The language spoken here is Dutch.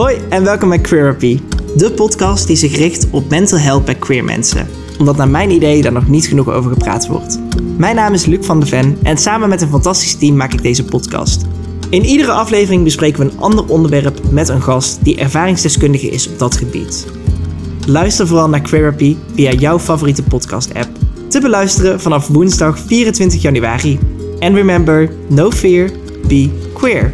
Hoi en welkom bij Queerapy, de podcast die zich richt op mental health bij queer mensen. Omdat naar mijn idee daar nog niet genoeg over gepraat wordt. Mijn naam is Luc van de Ven en samen met een fantastisch team maak ik deze podcast. In iedere aflevering bespreken we een ander onderwerp met een gast die ervaringsdeskundige is op dat gebied. Luister vooral naar Queerapy via jouw favoriete podcast-app. Te beluisteren vanaf woensdag 24 januari. En remember, no fear, be queer.